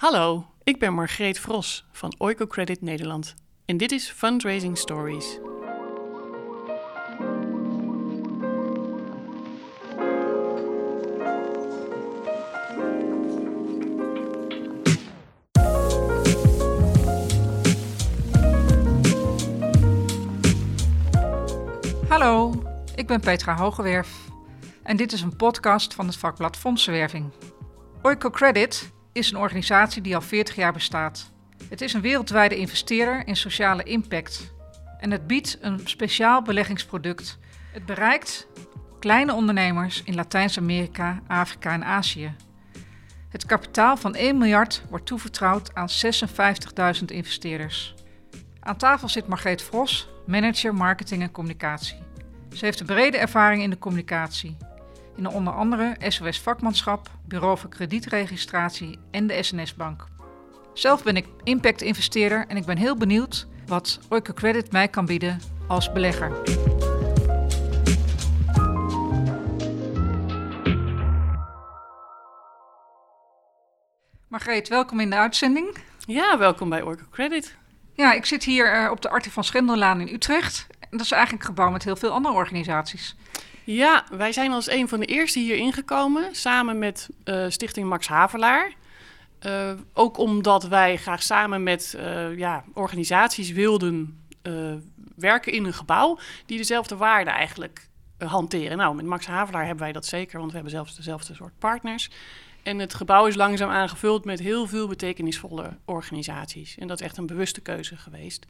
Hallo, ik ben Margreet Vros van Oiko Credit Nederland en dit is Fundraising Stories. Hallo, ik ben Petra Hogewerf en dit is een podcast van het vakblad Fondsenwerving. Oiko Credit is een organisatie die al 40 jaar bestaat. Het is een wereldwijde investeerder in sociale impact en het biedt een speciaal beleggingsproduct. Het bereikt kleine ondernemers in Latijns-Amerika, Afrika en Azië. Het kapitaal van 1 miljard wordt toevertrouwd aan 56.000 investeerders. Aan tafel zit Margreet Vros, manager marketing en communicatie. Ze heeft een brede ervaring in de communicatie. In onder andere SOS Vakmanschap, Bureau voor Kredietregistratie en de SNS Bank. Zelf ben ik impact-investeerder en ik ben heel benieuwd wat Oiko Credit mij kan bieden als belegger. Margreet, welkom in de uitzending. Ja, welkom bij Orco Credit. Ja, ik zit hier uh, op de Arthur van Schendellaan in Utrecht. Dat is eigenlijk een gebouw met heel veel andere organisaties. Ja, wij zijn als een van de eerste hier ingekomen, samen met uh, Stichting Max Havelaar. Uh, ook omdat wij graag samen met ja, organisaties wilden werken in een gebouw die dezelfde waarden eigenlijk hanteren. Nou, met Max Havelaar hebben wij dat zeker, want we hebben zelfs dezelfde soort partners. En het gebouw is langzaam aangevuld met heel veel betekenisvolle organisaties. En dat is echt een bewuste keuze geweest.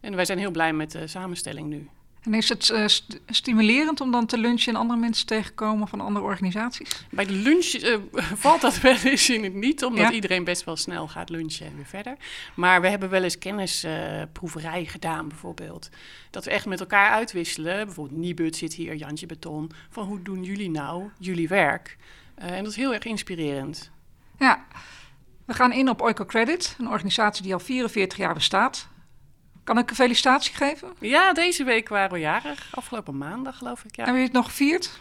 En wij zijn heel blij met de samenstelling nu. En is het uh, st stimulerend om dan te lunchen en andere mensen tegenkomen van andere organisaties? Bij de lunch uh, valt dat wel eens in het niet, omdat ja? iedereen best wel snel gaat lunchen en weer verder. Maar we hebben wel eens kennisproeverij uh, gedaan, bijvoorbeeld. Dat we echt met elkaar uitwisselen. Bijvoorbeeld Nibud zit hier, Jantje Beton. Van hoe doen jullie nou jullie werk? en dat is heel erg inspirerend. Ja, we gaan in op Oiko Credit, een organisatie die al 44 jaar bestaat. Kan ik een felicitatie geven? Ja, deze week waren we jarig. Afgelopen maandag, geloof ik. Ja. Hebben het nog gevierd?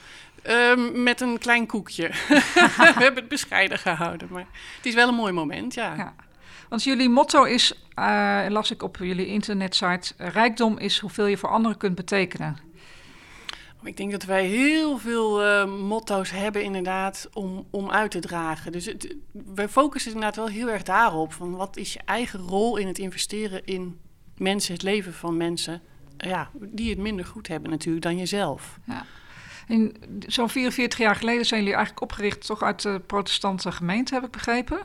Um, met een klein koekje. we hebben het bescheiden gehouden, maar het is wel een mooi moment, ja. ja. Want jullie motto is, uh, las ik op jullie internetsite, rijkdom is hoeveel je voor anderen kunt betekenen. Ik denk dat wij heel veel uh, motto's hebben inderdaad om, om uit te dragen. Dus het, wij focussen inderdaad wel heel erg daarop. Van wat is je eigen rol in het investeren in mensen, het leven van mensen... Ja, die het minder goed hebben natuurlijk dan jezelf. Ja. Zo'n 44 jaar geleden zijn jullie eigenlijk opgericht... toch uit de protestante gemeente, heb ik begrepen.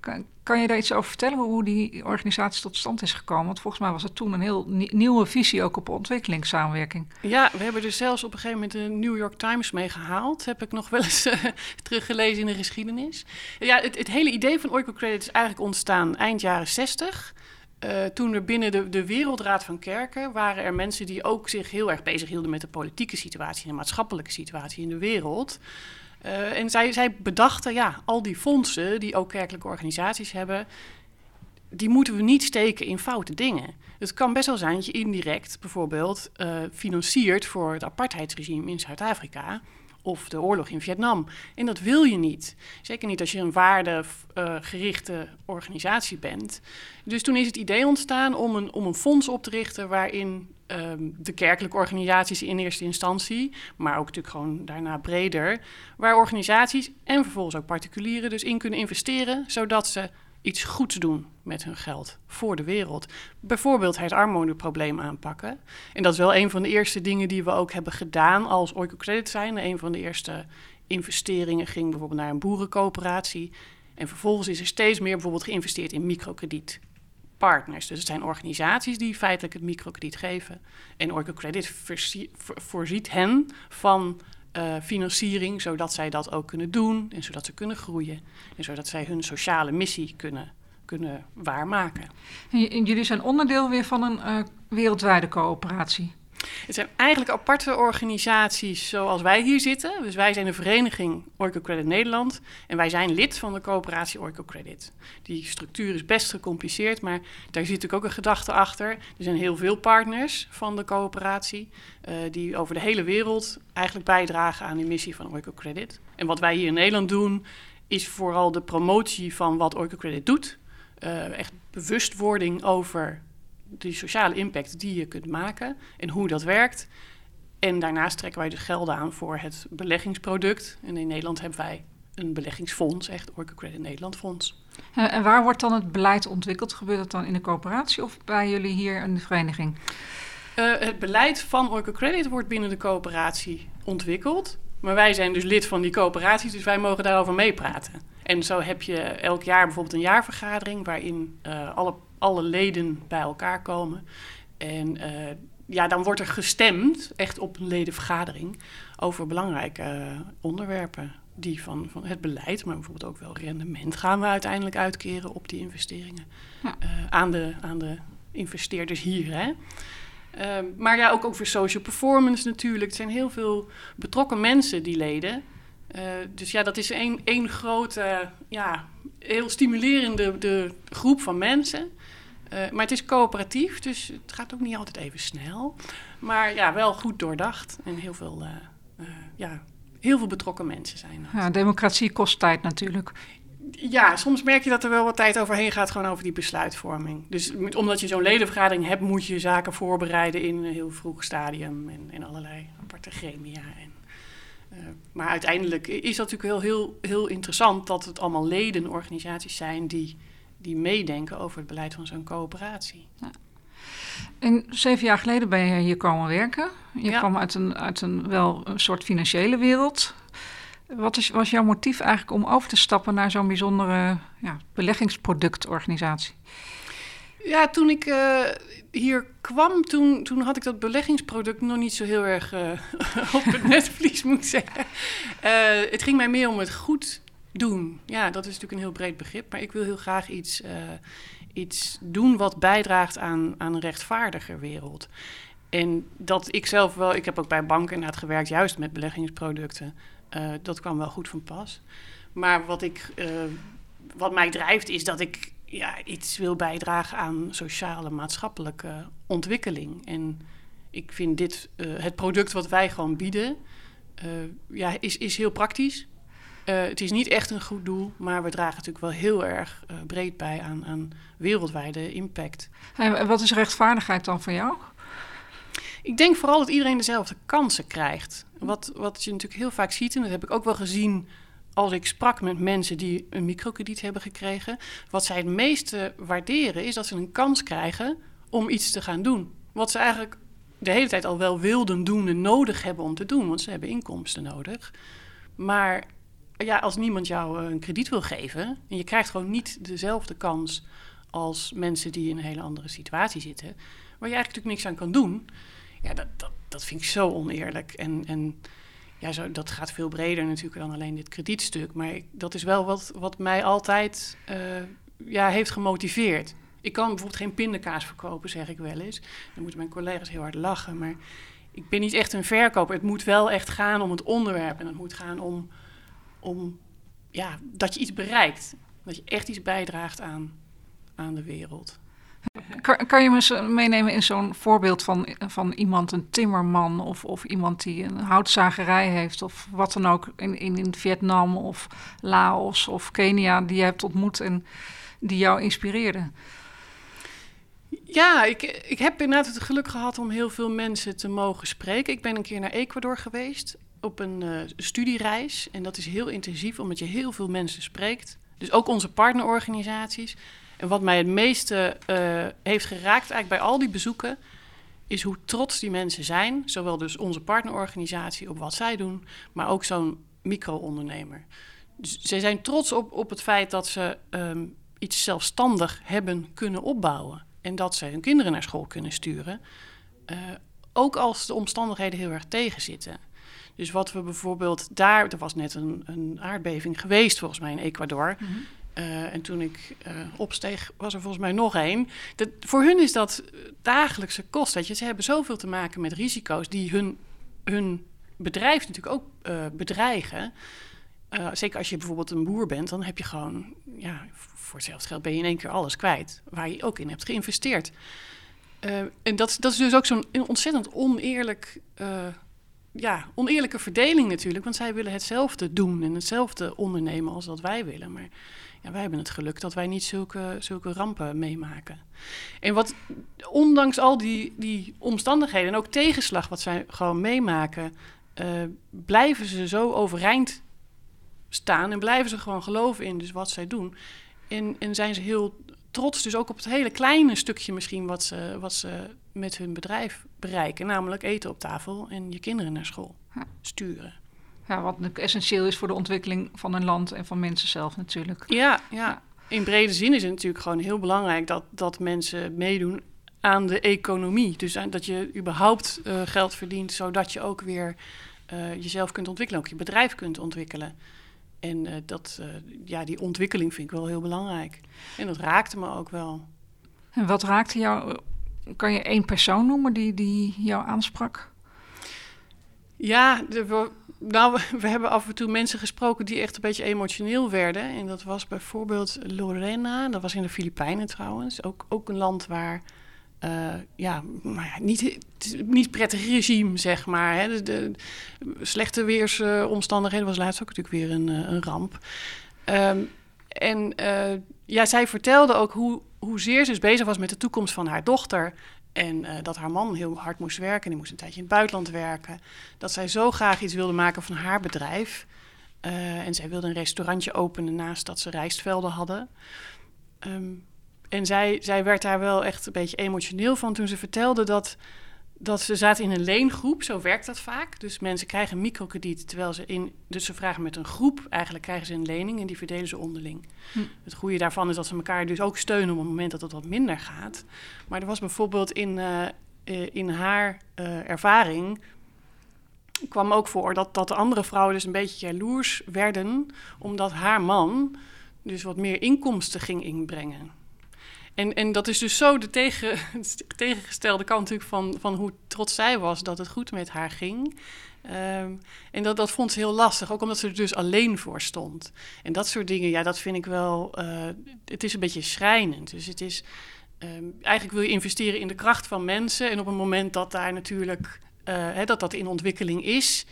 Kan, kan, je daar iets over vertellen, hoe die organisatie tot stand is gekomen? Want volgens mij was het toen een heel nieuwe visie ook op ontwikkelingssamenwerking. Ja, we hebben er zelfs op een gegeven moment de New York Times mee gehaald. Heb ik nog wel eens uh, teruggelezen in de geschiedenis. Ja, het, het hele idee van Oiko Credit is eigenlijk ontstaan eind jaren 60... Uh, toen er binnen de, de Wereldraad van Kerken waren er mensen die ook zich heel erg bezighielden met de politieke situatie en de maatschappelijke situatie in de wereld. Uh, en zij, zij bedachten, ja, al die fondsen die ook kerkelijke organisaties hebben, die moeten we niet steken in foute dingen. Het kan best wel zijn dat je indirect bijvoorbeeld uh, financiert voor het apartheidsregime in Zuid-Afrika of de oorlog in Vietnam. En dat wil je niet. Zeker niet als je een waardegerichte organisatie bent. Dus toen is het idee ontstaan om een, om een fonds op te richten waarin um, de kerkelijke organisaties in eerste instantie, maar ook natuurlijk gewoon daarna breder, waar organisaties en vervolgens ook particulieren dus in kunnen investeren, zodat ze iets goeds doen met hun geld voor de wereld. Bijvoorbeeld het armoedeprobleem aanpakken. En dat is wel een van de eerste dingen die we ook hebben gedaan als Oiko Credit zijn. Een van de eerste investeringen ging bijvoorbeeld naar een boerencoöperatie. En vervolgens is er steeds meer bijvoorbeeld geïnvesteerd in microkredietpartners. Dus het zijn organisaties die feitelijk het microkrediet geven. En Oiko Credit voorziet hen van uh, financiering, zodat zij dat ook kunnen doen en zodat ze kunnen groeien en zodat zij hun sociale missie kunnen, kunnen waarmaken. En jullie zijn onderdeel weer van een uh, wereldwijde coöperatie? Het zijn eigenlijk aparte organisaties zoals wij hier zitten. Dus wij zijn de vereniging Orco Credit Nederland en wij zijn lid van de coöperatie Orco Credit. Die structuur is best gecompliceerd, maar daar zit natuurlijk ook een gedachte achter. Er zijn heel veel partners van de coöperatie uh, die over de hele wereld eigenlijk bijdragen aan die missie van Orco Credit. En wat wij hier in Nederland doen, is vooral de promotie van wat Credit doet. Uh, echt bewustwording over de sociale impact die je kunt maken en hoe dat werkt. En daarnaast trekken wij dus gelden aan voor het beleggingsproduct. En in Nederland hebben wij een beleggingsfonds, echt Credit Nederland Fonds. En waar wordt dan het beleid ontwikkeld? Gebeurt dat dan in de coöperatie of bij jullie hier in de vereniging? Uh, het beleid van Orca Credit wordt binnen de coöperatie ontwikkeld. Maar wij zijn dus lid van die coöperatie, dus wij mogen daarover meepraten. En zo heb je elk jaar bijvoorbeeld een jaarvergadering waarin uh, alle, alle leden bij elkaar komen. En uh, ja, dan wordt er gestemd, echt op een ledenvergadering, over belangrijke onderwerpen. Die van, van het beleid, maar bijvoorbeeld ook wel rendement gaan we uiteindelijk uitkeren op die investeringen. Ja. aan, de, aan de investeerders hier. Hè? Ehm, maar ja, ook over social performance natuurlijk. Er zijn heel veel betrokken mensen die leden. Uh, dus ja, dat is één, één grote, ja, heel stimulerende de groep van mensen. Uh, maar het is coöperatief, dus het gaat ook niet altijd even snel. Maar ja, wel goed doordacht en heel veel, uh, ja, heel veel betrokken mensen zijn. Ja, democratie kost tijd natuurlijk ja, soms merk je dat er wel wat tijd overheen gaat, gewoon over die besluitvorming. Dus omdat je zo'n ledenvergadering hebt, moet je zaken voorbereiden in een heel vroeg stadium en, en allerlei aparte gremia. En, maar uiteindelijk is dat natuurlijk heel, heel, heel interessant dat het allemaal ledenorganisaties zijn die, die meedenken over het beleid van zo'n coöperatie. Ja. En zeven jaar geleden ben je hier komen werken. Je kwam uit een, uit een wel een soort financiële wereld. Wat is, was jouw motief eigenlijk om over te stappen naar zo'n bijzondere ja, beleggingsproductorganisatie? Ja, toen ik uh, hier kwam, toen, toen had ik dat beleggingsproduct nog niet zo heel erg uh, op het netvlies, moet ik zeggen. Uh, het ging mij meer om het goed doen. Ja, dat is natuurlijk een heel breed begrip, maar ik wil heel graag iets, iets doen wat bijdraagt aan, aan een rechtvaardiger wereld. En dat ik zelf wel, ik heb ook bij banken inderdaad gewerkt, juist met beleggingsproducten. Uh, dat kwam wel goed van pas. Maar wat, ik, uh, wat mij drijft is dat ik ja, iets wil bijdragen aan sociale, maatschappelijke ontwikkeling. En ik vind dit, het product wat wij gewoon bieden, ja, is, is heel praktisch. Het is niet echt een goed doel, maar we dragen natuurlijk wel heel erg breed bij aan, aan wereldwijde impact. En wat is rechtvaardigheid dan voor jou? Ik denk vooral dat iedereen dezelfde kansen krijgt. Wat, wat je natuurlijk heel vaak ziet, en dat heb ik ook wel gezien als ik sprak met mensen die een microkrediet hebben gekregen. Wat zij het meeste waarderen is dat ze een kans krijgen om iets te gaan doen. Wat ze eigenlijk de hele tijd al wel wilden doen en nodig hebben om te doen, want ze hebben inkomsten nodig. Maar ja, als niemand jou een krediet wil geven en je krijgt gewoon niet dezelfde kans als mensen die in een hele andere situatie zitten, waar je eigenlijk natuurlijk niks aan kan doen, ja, dat, dat, dat vind ik zo oneerlijk. En, en ja, zo, dat gaat veel breder natuurlijk dan alleen dit kredietstuk. Maar dat is wel wat, wat mij altijd uh, ja, heeft gemotiveerd. Ik kan bijvoorbeeld geen pindakaas verkopen, zeg ik wel eens. Dan moeten mijn collega's heel hard lachen. Maar ik ben niet echt een verkoper. Het moet wel echt gaan om het onderwerp. En het moet gaan om, om ja, dat je iets bereikt. Dat je echt iets bijdraagt aan, aan de wereld. Kan, kan je me meenemen in zo'n voorbeeld van, van iemand, een timmerman of, of iemand die een houtzagerij heeft of wat dan ook in, in, in Vietnam of Laos of Kenia die je hebt ontmoet en die jou inspireerde? Ja, ik, ik heb inderdaad het geluk gehad om heel veel mensen te mogen spreken. Ik ben een keer naar Ecuador geweest op een uh, studiereis. En dat is heel intensief, omdat je heel veel mensen spreekt. Dus ook onze partnerorganisaties. En wat mij het meeste uh, heeft geraakt eigenlijk bij al die bezoeken, is hoe trots die mensen zijn. Zowel dus onze partnerorganisatie op wat zij doen, maar ook zo'n micro-ondernemer. Dus zij zijn trots op, op het feit dat ze um, iets zelfstandig hebben kunnen opbouwen. En dat ze hun kinderen naar school kunnen sturen. Uh, ook als de omstandigheden heel erg tegenzitten. Dus wat we bijvoorbeeld daar, er was net een, een aardbeving geweest volgens mij in Ecuador. Mm -hmm. Uh, en toen ik uh, opsteeg, was er volgens mij nog één. Voor hun is dat dagelijkse kost. Weet je. Ze hebben zoveel te maken met risico's die hun, hun bedrijf natuurlijk ook uh, bedreigen. zeker als je bijvoorbeeld een boer bent, dan heb je gewoon, ja, voor hetzelfde geld ben je in één keer alles kwijt. Waar je ook in hebt geïnvesteerd. en dat, dat is dus ook zo'n ontzettend oneerlijk ja, oneerlijke verdeling natuurlijk. Want zij willen hetzelfde doen en hetzelfde ondernemen als dat wij willen. Maar ja, wij hebben het geluk dat wij niet zulke, zulke rampen meemaken. En wat, ondanks al die, die omstandigheden en ook tegenslag wat zij gewoon meemaken, uh, blijven ze zo overeind staan en blijven ze gewoon geloven in dus wat zij doen. En, en zijn ze heel trots dus ook op het hele kleine stukje misschien wat ze, wat ze met hun bedrijf bereiken. Namelijk eten op tafel en je kinderen naar school sturen. Ja, wat essentieel is voor de ontwikkeling van een land en van mensen zelf natuurlijk. Ja, ja. in brede zin is het natuurlijk gewoon heel belangrijk dat, dat mensen meedoen aan de economie. Dus dat je überhaupt uh, geld verdient, zodat je ook weer uh, jezelf kunt ontwikkelen, ook je bedrijf kunt ontwikkelen. En uh, dat, ja, die ontwikkeling vind ik wel heel belangrijk. En dat raakte me ook wel. En wat raakte jou? Kan je één persoon noemen die, die jou aansprak? Ja, de, nou, we hebben af en toe mensen gesproken die echt een beetje emotioneel werden. En dat was bijvoorbeeld Lorena, dat was in de Filipijnen trouwens. Ook, ook een land waar, uh, ja, maar ja, niet, niet prettig regime, zeg maar. Hè. De, de slechte weersomstandigheden was laatst ook natuurlijk weer een, eh, een ramp. Um, en uh, ja, zij vertelde ook hoe, hoezeer ze dus bezig was met de toekomst van haar dochter. En uh, dat haar man heel hard moest werken. En die moest een tijdje in het buitenland werken. Dat zij zo graag iets wilde maken van haar bedrijf. Uh, en zij wilde een restaurantje openen naast dat ze rijstvelden hadden. Um, en zij, zij werd daar wel echt een beetje emotioneel van toen ze vertelde dat dat ze zaten in een leengroep, zo werkt dat vaak. Dus mensen krijgen microkrediet, terwijl ze in... Dus ze vragen met een groep, eigenlijk krijgen ze een lening en die verdelen ze onderling. Hm. Het goede daarvan is dat ze elkaar dus ook steunen op het moment dat het wat minder gaat. Maar er was bijvoorbeeld in, uh, in haar uh, ervaring... kwam ook voor dat, dat de andere vrouwen dus een beetje jaloers werden... omdat haar man dus wat meer inkomsten ging inbrengen. En, en dat is dus zo de tegen, tegengestelde kant natuurlijk van, van hoe trots zij was dat het goed met haar ging. Um, en dat, dat vond ze heel lastig, ook omdat ze er dus alleen voor stond. En dat soort dingen, ja, dat vind ik wel. Uh, het is een beetje schrijnend. Dus het is. Um, eigenlijk wil je investeren in de kracht van mensen. En op het moment dat daar natuurlijk. Uh, hè, dat dat in ontwikkeling is.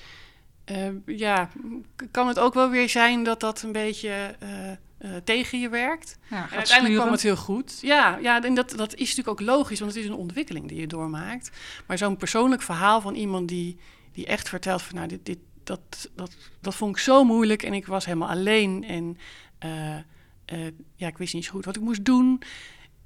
Uh, ja, kan het ook wel weer zijn dat dat een beetje uh, tegen je werkt. Ja, en uiteindelijk kwam het heel goed. Ja, ja en dat, dat is natuurlijk ook logisch, want het is een ontwikkeling die je doormaakt. Maar zo'n persoonlijk verhaal van iemand die, die echt vertelt van nou, dit, dit, dat, dat, dat vond ik zo moeilijk en ik was helemaal alleen en uh, uh, ja, ik wist niet zo goed wat ik moest doen.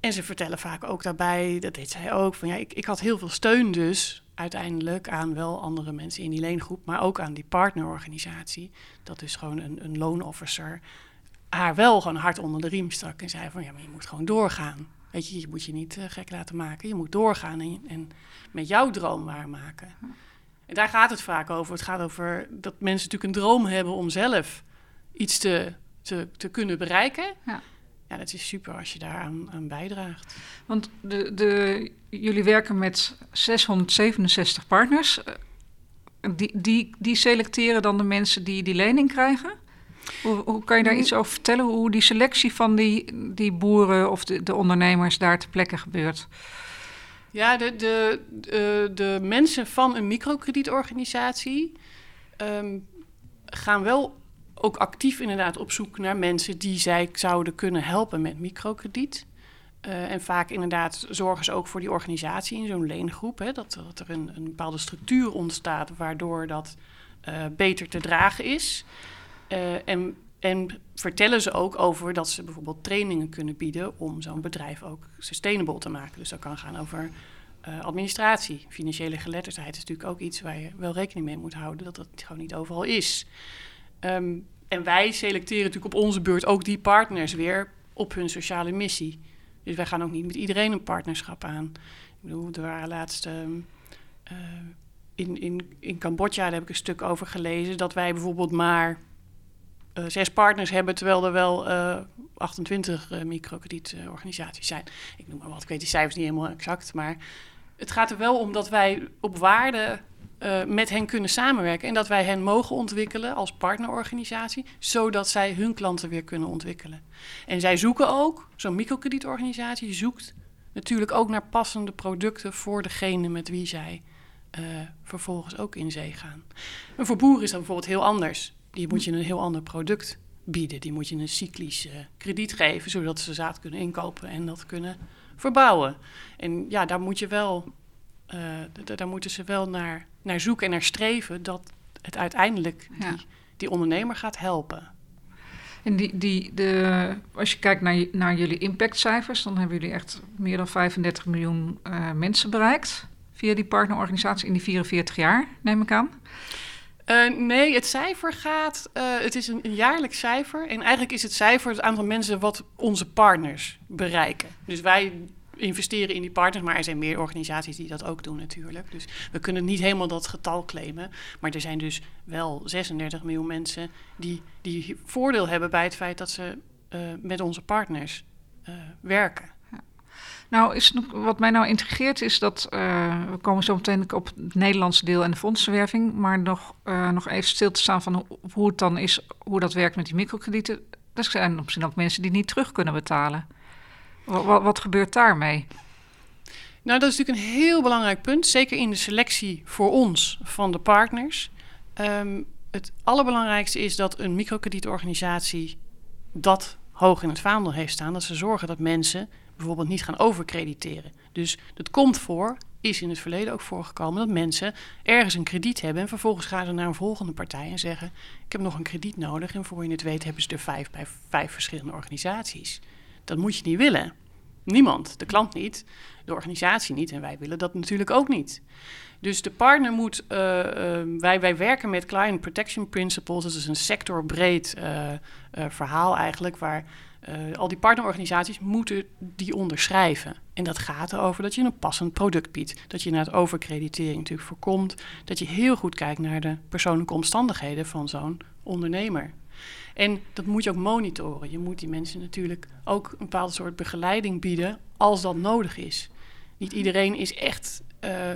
En ze vertellen vaak ook daarbij, dat deed zij ook, van ja, ik, ik had heel veel steun dus uiteindelijk aan wel andere mensen in die leengroep, maar ook aan die partnerorganisatie. Dat is gewoon een, een loonofficer haar wel gewoon hard onder de riem stak en zei van ja, maar je moet gewoon doorgaan. Weet je, je moet je niet uh, gek laten maken. Je moet doorgaan en, en met jouw droom waarmaken. En daar gaat het vaak over. Het gaat over dat mensen natuurlijk een droom hebben om zelf iets te, te, te kunnen bereiken. Ja. ja, dat is super als je daaraan aan bijdraagt. Want de, de, jullie werken met 667 partners. Eh, die, die, die selecteren dan de mensen die die lening krijgen? Hoe, hoe, kan je daar iets over vertellen? Hoe die selectie van die, die boeren of de, de ondernemers daar ter plekke gebeurt? Ja, de, de, de, de mensen van een microkredietorganisatie um, gaan wel ook actief inderdaad op zoek naar mensen die zij zouden kunnen helpen met microkrediet. Uh, en vaak inderdaad zorgen ze ook voor die organisatie in zo'n leengroep. Hè, dat, dat er een, een bepaalde structuur ontstaat waardoor dat uh, beter te dragen is. Uh, en, en vertellen ze ook over dat ze bijvoorbeeld trainingen kunnen bieden om zo'n bedrijf ook sustainable te maken. Dus dat kan gaan over uh, administratie. Financiële geletterdheid is natuurlijk ook iets waar je wel rekening mee moet houden, dat dat gewoon niet overal is. Um, en wij selecteren natuurlijk op onze beurt ook die partners weer op hun sociale missie. Dus wij gaan ook niet met iedereen een partnerschap aan. Ik bedoel, er waren laatst. Um, uh, in, in, in Cambodja, daar heb ik een stuk over gelezen, dat wij bijvoorbeeld maar zes partners hebben, terwijl er wel uh, 28 uh, microkredietorganisaties zijn. Ik noem maar wat, ik weet die cijfers niet helemaal exact, maar het gaat er wel om dat wij op waarde met hen kunnen samenwerken en dat wij hen mogen ontwikkelen als partnerorganisatie, zodat zij hun klanten weer kunnen ontwikkelen. En zij zoeken ook, zo'n microkredietorganisatie zoekt natuurlijk ook naar passende producten voor degene met wie zij eh, vervolgens ook in zee gaan. En voor boeren is dat bijvoorbeeld heel anders. Die moet je een heel ander product bieden. Die moet je een cyclisch uh, krediet geven, zodat ze zaad kunnen inkopen en dat kunnen verbouwen. En ja, daar moet je wel, uh, daar moeten ze wel naar, naar zoeken en naar streven dat het uiteindelijk die, die ondernemer gaat helpen. En die, die, de, als je kijkt naar, naar jullie impactcijfers, dan hebben jullie echt meer dan 35 miljoen uh, mensen bereikt via die partnerorganisatie in die 44 jaar, neem ik aan. Uh, nee, het cijfer gaat. Uh, het is een, een, jaarlijks cijfer. En eigenlijk is het cijfer het aantal mensen wat onze partners bereiken. Dus wij investeren in die partners, maar er zijn meer organisaties die dat ook doen natuurlijk. Dus we kunnen niet helemaal dat getal claimen. Maar er zijn dus wel 36 miljoen mensen die, die voordeel hebben bij het feit dat ze uh, met onze partners werken. Nou, is wat mij nou intrigeert is dat, uh, we komen zo meteen op het Nederlandse deel en de fondsenwerving, maar nog, uh, nog even stil te staan van hoe, het dan is, hoe dat werkt met die microkredieten. Er zijn misschien ook mensen die niet terug kunnen betalen. Wat, wat, gebeurt daarmee? Nou, dat is natuurlijk een heel belangrijk punt, zeker in de selectie voor ons van de partners. Um, het allerbelangrijkste is dat een microkredietorganisatie dat hoog in het vaandel heeft staan, dat ze zorgen dat mensen bijvoorbeeld niet gaan overkrediteren. Dus dat komt voor, is in het verleden ook voorgekomen, dat mensen ergens een krediet hebben en vervolgens gaan ze naar een volgende partij en zeggen: Ik heb nog een krediet nodig. En voor je het weet hebben ze er vijf bij vijf verschillende organisaties. Dat moet je niet willen. Niemand, de klant niet, de organisatie niet en wij willen dat natuurlijk ook niet. Dus de partner moet, uh, uh, wij, wij werken met Client Protection Principles, dat is een sectorbreed uh, verhaal eigenlijk, waar uh, al die partnerorganisaties moeten die onderschrijven. En dat gaat erover dat je een passend product biedt. Dat je het overkreditering natuurlijk voorkomt. Dat je heel goed kijkt naar de persoonlijke omstandigheden van zo'n ondernemer. En dat moet je ook monitoren. Je moet die mensen natuurlijk ook een bepaalde soort begeleiding bieden als dat nodig is. Niet iedereen is echt uh,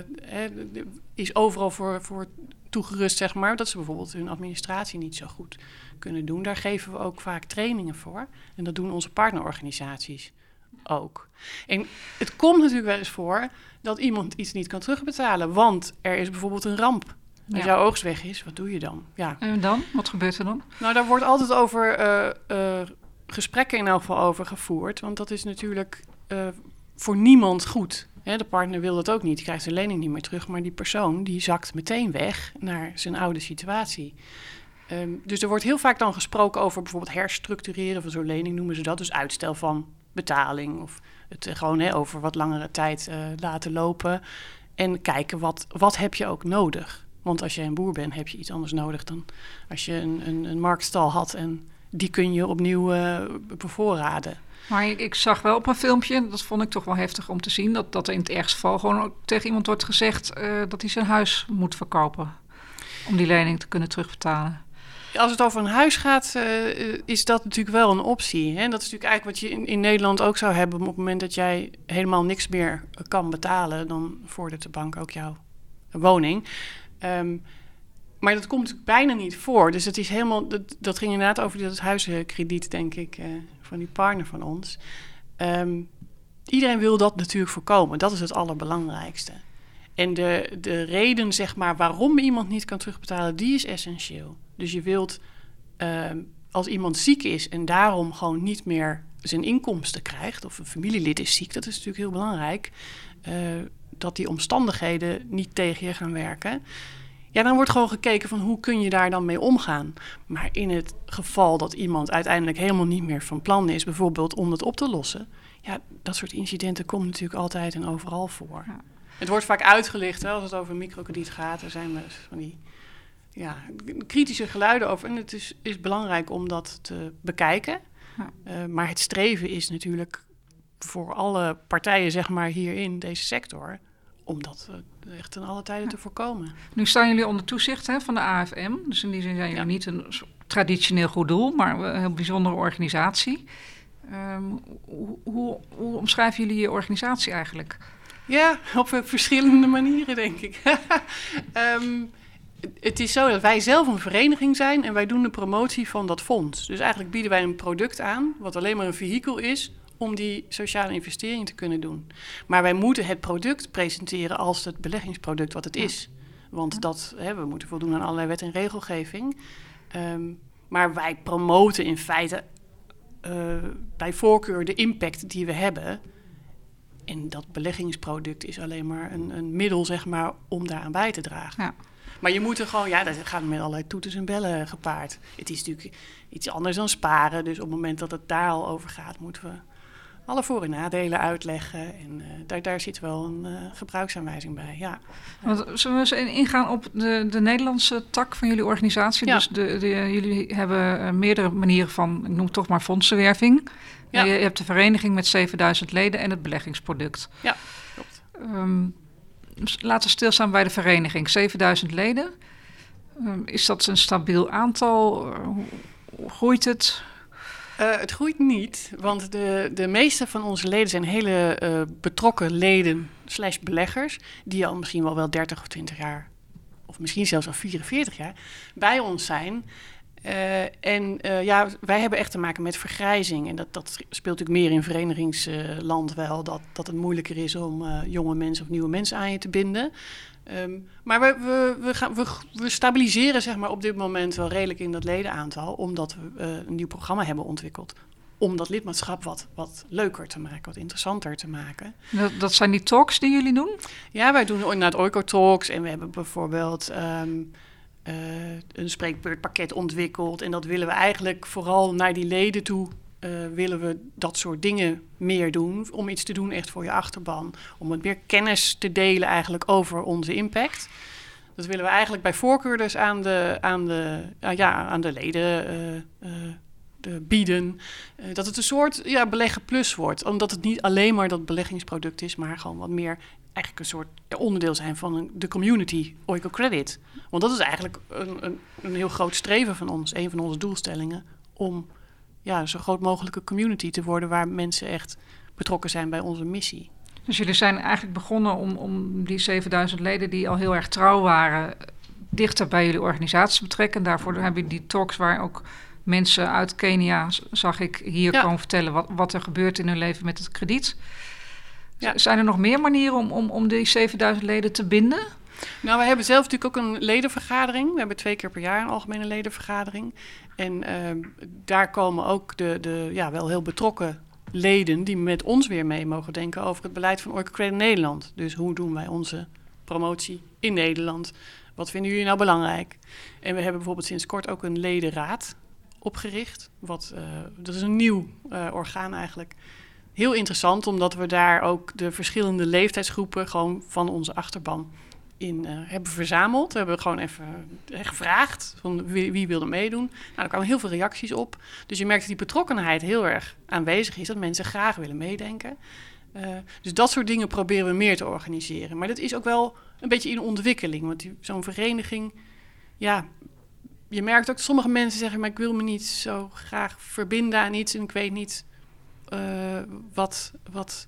is overal voor, voor toegerust, zeg maar. Dat ze bijvoorbeeld hun administratie niet zo goed kunnen doen. Daar geven we ook vaak trainingen voor. En dat doen onze partnerorganisaties ook. En het komt natuurlijk wel eens voor dat iemand iets niet kan terugbetalen. Want er is bijvoorbeeld een ramp. Als ja. jouw oogst weg is, wat doe je dan? Ja. En dan? Wat gebeurt er dan? Nou, daar wordt altijd over uh, uh, gesprekken in elk geval over gevoerd. Want dat is natuurlijk uh, voor niemand goed. Hè, de partner wil dat ook niet. Die krijgt zijn lening niet meer terug. Maar die persoon die zakt meteen weg naar zijn oude situatie. Um, dus er wordt heel vaak dan gesproken over bijvoorbeeld herstructureren van zo'n lening, noemen ze dat. Dus uitstel van betaling of het uh, gewoon over wat langere tijd uh, laten lopen. En kijken wat, wat heb je ook nodig. Want als je een boer bent, heb je iets anders nodig dan als je een, een, een marktstal had en die kun je opnieuw uh, bevoorraden. Maar ik, zag wel op een filmpje, dat vond ik toch wel heftig om te zien, dat, dat in het ergste geval gewoon ook tegen iemand wordt gezegd dat hij zijn huis moet verkopen. Om die lening te kunnen terugbetalen als het over een huis gaat, uh, is dat natuurlijk wel een optie. Hè? Dat is natuurlijk eigenlijk wat je in, in, Nederland ook zou hebben. Op het moment dat jij helemaal niks meer kan betalen, dan vordert de bank ook jouw woning. Um, maar dat komt bijna niet voor. Dus het is helemaal, dat, ging inderdaad over dat huizenkrediet, denk ik, uh, van die partner van ons. Um, iedereen wil dat natuurlijk voorkomen. Dat is het allerbelangrijkste. En de, de reden, zeg maar, waarom iemand niet kan terugbetalen, die is essentieel. Dus je wilt, uh, als iemand ziek is en daarom gewoon niet meer zijn inkomsten krijgt, of een familielid is ziek, dat is natuurlijk heel belangrijk, uh, dat die omstandigheden niet tegen je gaan werken. Ja, dan wordt gewoon gekeken van hoe kun je daar dan mee omgaan. Maar in het geval dat iemand uiteindelijk helemaal niet meer van plan is, bijvoorbeeld om het op te lossen, ja, dat soort incidenten komen natuurlijk altijd en overal voor. Ja. Het wordt vaak uitgelicht hè, als het over microkrediet gaat. Er zijn van die ja, kritische geluiden over. En het is, is belangrijk om dat te bekijken. Ja. Uh, maar het streven is natuurlijk voor alle partijen, zeg maar, hier in deze sector, om dat uh, echt ten alle tijden ja. te voorkomen. Nu staan jullie onder toezicht hè, van de AFM. Dus in die zin zijn jullie niet een traditioneel goed doel, maar een heel bijzondere organisatie. Um, hoe, hoe, hoe omschrijven jullie je organisatie eigenlijk? Ja, op verschillende manieren, denk ik. um, het is zo dat wij zelf een vereniging zijn en wij doen de promotie van dat fonds. Dus eigenlijk bieden wij een product aan, wat alleen maar een vehikel is om die sociale investering te kunnen doen. Maar wij moeten het product presenteren als het beleggingsproduct wat het is. Want dat, hè, we moeten voldoen aan allerlei wet en regelgeving. Ehm, maar wij promoten in feite uh, bij voorkeur de impact die we hebben. En dat beleggingsproduct is alleen maar een, een middel, zeg maar, om daaraan bij te dragen. Ja. Maar je moet er gewoon, ja, dat gaat met allerlei toeters en bellen gepaard. Het is natuurlijk iets anders dan sparen. Dus op het moment dat het daar al over gaat, moeten we alle voor- en nadelen uitleggen. En uh, daar, daar zit wel een uh, gebruiksaanwijzing bij, ja. Want, zullen we eens ingaan op de, de Nederlandse tak van jullie organisatie? Ja. Dus de, de, jullie hebben uh, meerdere manieren van, ik noem het toch maar fondsenwerving. Ja. Je, je, hebt de vereniging met 7000 leden en het beleggingsproduct. Ja, klopt. Um, laten we stilstaan bij de vereniging. 7000 leden. Um, is dat een stabiel aantal? Hoe groeit het? Uh, het groeit niet, want de, de meeste van onze leden zijn hele uh, betrokken leden slash beleggers... die al misschien wel wel 30 of 20 jaar, of misschien zelfs al 44 jaar, bij ons zijn... Uh, en ja, wij hebben echt te maken met vergrijzing. En dat, dat speelt natuurlijk meer in verenigingsland wel. Dat, dat het moeilijker is om jonge mensen of nieuwe mensen aan je te binden. Um, maar we, we, we, gaan, we, we, stabiliseren zeg maar, op dit moment wel redelijk in dat ledenaantal, omdat we uh, een nieuw programma hebben ontwikkeld. Om dat lidmaatschap wat, wat leuker te maken, wat interessanter te maken. Dat, dat zijn die talks die jullie doen? Ja, wij doen inderdaad Oiko-talks. En we hebben bijvoorbeeld um, uh, een spreekbeurtpakket ontwikkeld. En dat willen we eigenlijk vooral naar die leden toe uh, willen we dat soort dingen meer doen. Om iets te doen echt voor je achterban. Om wat meer kennis te delen eigenlijk over onze impact. Dat willen we eigenlijk bij voorkeur dus aan de, aan de, ja, aan de leden uh, de bieden. dat het een soort ja, beleggen plus wordt. Omdat het niet alleen maar dat beleggingsproduct is, maar gewoon wat meer eigenlijk een soort onderdeel zijn van de community Oiko Credit. Want dat is eigenlijk een, een, een heel groot streven van ons, een van onze doelstellingen, om ja, zo groot mogelijke community te worden waar mensen echt betrokken zijn bij onze missie. Dus jullie zijn eigenlijk begonnen om, om die 7000 leden die al heel erg trouw waren, dichter bij jullie organisatie te betrekken. Daarvoor hebben jullie die talks waar ook mensen uit Kenia, zag ik, hier ja. komen vertellen wat, wat er gebeurt in hun leven met het krediet. Ja. Zijn er nog meer manieren om, om, om die 7000 leden te binden? Nou, we hebben zelf natuurlijk ook een ledenvergadering. We hebben twee keer per jaar een algemene ledenvergadering. En uh, daar komen ook de, de ja, wel heel betrokken leden die met ons weer mee mogen denken over het beleid van Orca Nederland. Dus hoe doen wij onze promotie in Nederland? Wat vinden jullie nou belangrijk? En we hebben bijvoorbeeld sinds kort ook een ledenraad opgericht. Wat, uh, dat is een nieuw uh, orgaan eigenlijk. Heel interessant, omdat we daar ook de verschillende leeftijdsgroepen gewoon van onze achterban in uh, hebben verzameld. We hebben gewoon even gevraagd van wie, wie wilde meedoen. Nou, er kwamen heel veel reacties op. Dus je merkt dat die betrokkenheid heel erg aanwezig is. Dat mensen graag willen meedenken. Uh, dus dat soort dingen proberen we meer te organiseren. Maar dat is ook wel een beetje in ontwikkeling. Want zo'n vereniging, ja, je merkt ook dat sommige mensen zeggen... maar ik wil me niet zo graag verbinden aan iets... en ik weet niet wat, wat